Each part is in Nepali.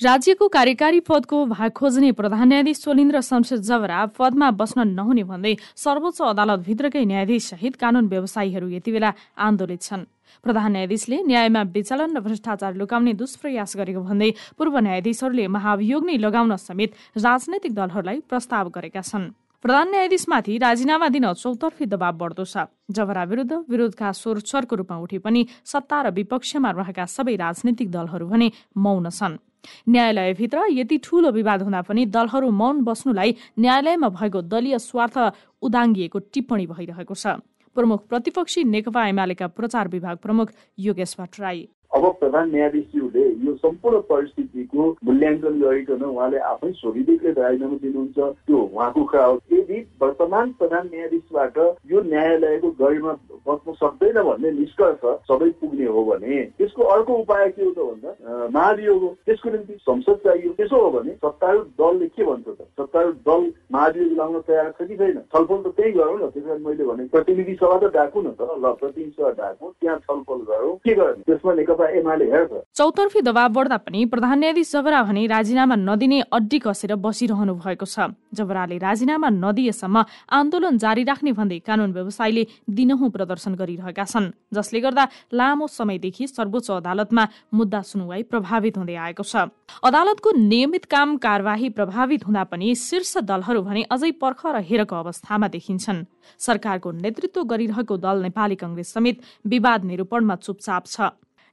राज्यको कार्यकारी पदको भाग खोज्ने प्रधान न्यायाधीश सोलिन्द्र शमशेर जवरा पदमा बस्न नहुने भन्दै सर्वोच्च अदालतभित्रकै न्यायाधीश सहित कानून व्यवसायीहरू यति बेला आन्दोलित छन्। प्रधान न्यायाधीशले न्यायमा विचलन र भ्रष्टाचार लुकाउने दुष्प्रयास गरेको भन्दै पूर्व न्यायाधीशहरूले महाभियोग नै लगाउन समेत राजनैतिक दलहरूलाई प्रस्ताव गरेका छन्। प्रधान न्यायाधीशमाथि राजीनामा दिन चौतर्फी दबाव बढ्दो छ। जबरा विरुद्ध विरोधका स्वर स्वरको रूपमा उठे पनि सत्ता र विपक्षमा रहेका सबै राजनैतिक दलहरू भने मौन छन्। न्यायालयभित्र यति ठूलो विवाद हुँदा पनि दलहरू मौन बस्नुलाई न्यायालयमा भएको दलीय स्वार्थ उदाङ्गिएको टिप्पणी भइरहेको छ। प्रमुख प्रतिपक्षी नेकपा एमालेका प्रचार विभाग प्रमुख योगेश भट्टराई। अब प्रधान न्यायाधीशज्यूले यो सम्पूर्ण परिस्थितिको मूल्याङ्कन गरिकन उहाँले आफै स्वविधिकले राजीनामा दिनुहुन्छ। त्यो उहाँको कुरा हो। यदि वर्तमान प्रधान न्यायाधीशबाट यो न्यायालयको गरिमा बस्न सक्दैन भन्ने निष्कर्ष सबै पुग्ने हो भने त्यसको अर्को उपाय के हो त भन्दा महाभियोग हो। त्यसको निम्ति संसद चाहियो। त्यसो हो भने सत्तारूढ दलले के भन्छ त? सत्तारूढ दल महाभियोग लाउन तयार छ कि छैन? छलफल त त्यही गरौँ न त्यस मैले भने। प्रतिनिधि सभा त डाकु न त। ल प्रतिनिधि सभा डाकु। त्यहाँ छलफल गरौँ। के गर्ने? त्यसमा नेकपा चौतर्फी दबाव बढ्दा पनि प्रधान न्यायाधीश जबरा भने राजीनामा नदिने अड्डी कसेर बसिरहनु भएको छ। जबराले राजीनामा नदिएसम्म आन्दोलन जारी राख्ने भन्दै कानून व्यवसायीले दिनहुँ प्रदर्शन गरिरहेका छन् जसले गर्दा लामो समयदेखि सर्वोच्च अदालतमा मुद्दा सुनवाई प्रभावित हुँदै आएको छ। अदालतको नियमित काम कार्यवाही प्रभावित हुँदा पनि शीर्ष दलहरू भने अझै पर्ख र हेरको अवस्थामा देखिन्छन्। सरकारको नेतृत्व गरिरहेको दल नेपाली कंग्रेस समेत विवाद निरूपणमा चुपचाप छ।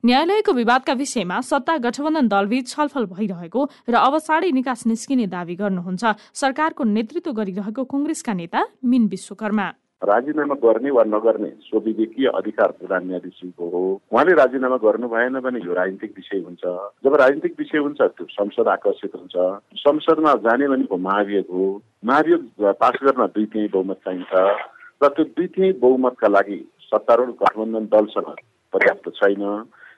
न्यायालयको विवादका विषयमा सत्ता गठबन्धन दलबीच छलफल भइरहेको र अब साढे निकास निस्किने दावी गर्नुहुन्छ। सरकारको नेतृत्व गरिरहेको कंग्रेसका नेता मिन विश्वकर्मा। राजीनामा गर्ने वा नगर्ने स्वविवेकीय अधिकार प्रधान न्यायाधीशको हो। उहाँले राजीनामा गर्नु भएन भने यो राजनीतिक विषय हुन्छ। जब राजनीतिक विषय हुन्छ त्यो संसद आकर्षित हुन्छ। संसदमा जाने भनेको महाभियोग हो। महाभियोग पास गर्न दुई तिहाई बहुमत चाहिन्छ र त्यो दुई तिहाई बहुमतका लागि सत्तारूढ गठबन्धन दलसँग पर्याप्त छैन।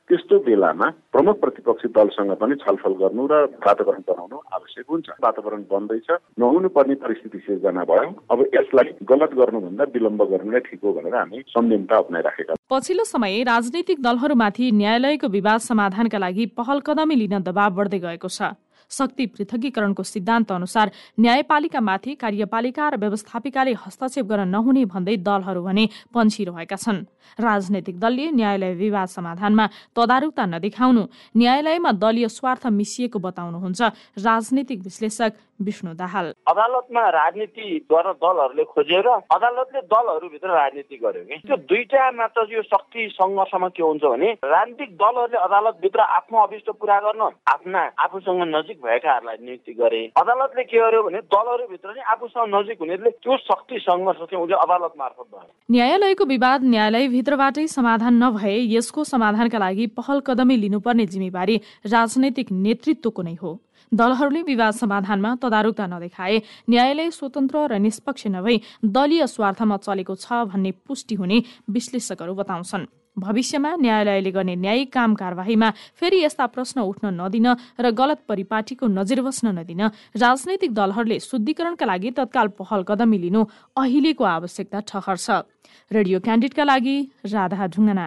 त्यस्तो बेलामा प्रमुख प्रतिपक्षी दलसँग पनि छलफल गर्नु र वातावरण बनाउनु आवश्यक हुन्छ। वातावरण बन्दैछ नहुनु पर्ने परिस्थिति सिर्जना भयो। अब यसलाई गलत गर्नुभन्दा विलम्ब गर्नु नै ठिक हो भनेर हामी संयमता अप्नाइराखेका पछिल्लो समय राजनैतिक दलहरूमाथि न्यायालयको विवाद समाधानका लागि पहल कदमी लिन दबाव बढ्दै गएको छ। शक्ति पृथकीकरणको सिद्धान्त अनुसार न्यायपालिकामाथि कार्यपालिका र व्यवस्थापिकाले हस्तक्षेप गर्न नहुने भन्दै दलहरू भने पन्छिरहेका छन्। राजनैतिक दलले न्यायालय विवाद समाधानमा तदारुकता नदेखाउनु न्यायालयमा दलीय स्वार्थ मिसिएको बताउनुहुन्छ राजनैतिक विश्लेषक विष्णु दाहाल। अदालतमा राजनीति गर्न दलहरूले खोजेर अदालतले दलहरूभित्र राजनीति गर्यो कि? त्यो दुईटा मात्र यो शक्ति सङ्घर्षमा के हुन्छ भने राजनीतिक दलहरूले अदालतभित्र आफ्नो अभिष्ट पुरा गर्न आफ्ना आफूसँग नजिक भएकाहरूलाई नियुक्ति गरे। अदालतले के गर्यो भने दलहरूभित्र नै आफूसँग नजिक हुनेले त्यो शक्ति सङ्घर्ष चाहिँ उसले अदालत मार्फत भयो। न्यायालयको विवाद न्यायालयभित्रबाटै समाधान नभए यसको समाधानका लागि पहल कदमी लिनुपर्ने जिम्मेवारी राजनैतिक नेतृत्वको नै हो। दलहरूले विवाद समाधानमा तदारुकता नदेखाए न्यायालय स्वतन्त्र र निष्पक्ष नभई दलीय स्वार्थमा चलेको छ भन्ने पुष्टि हुने विश्लेषकहरू बताउँछन्। भविष्यमा न्यायालयले गर्ने न्यायिक काम कारवाहीमा फेरि यस्ता प्रश्न उठ्न नदिन र गलत परिपाटीको नजिर बस्न नदिन राजनैतिक दलहरूले शुद्धिकरणका लागि तत्काल पहल कदमी लिनु अहिलेको आवश्यकता ठहर छ रेडियो क्यान्डिडका लागि राधा ढुङ्गना।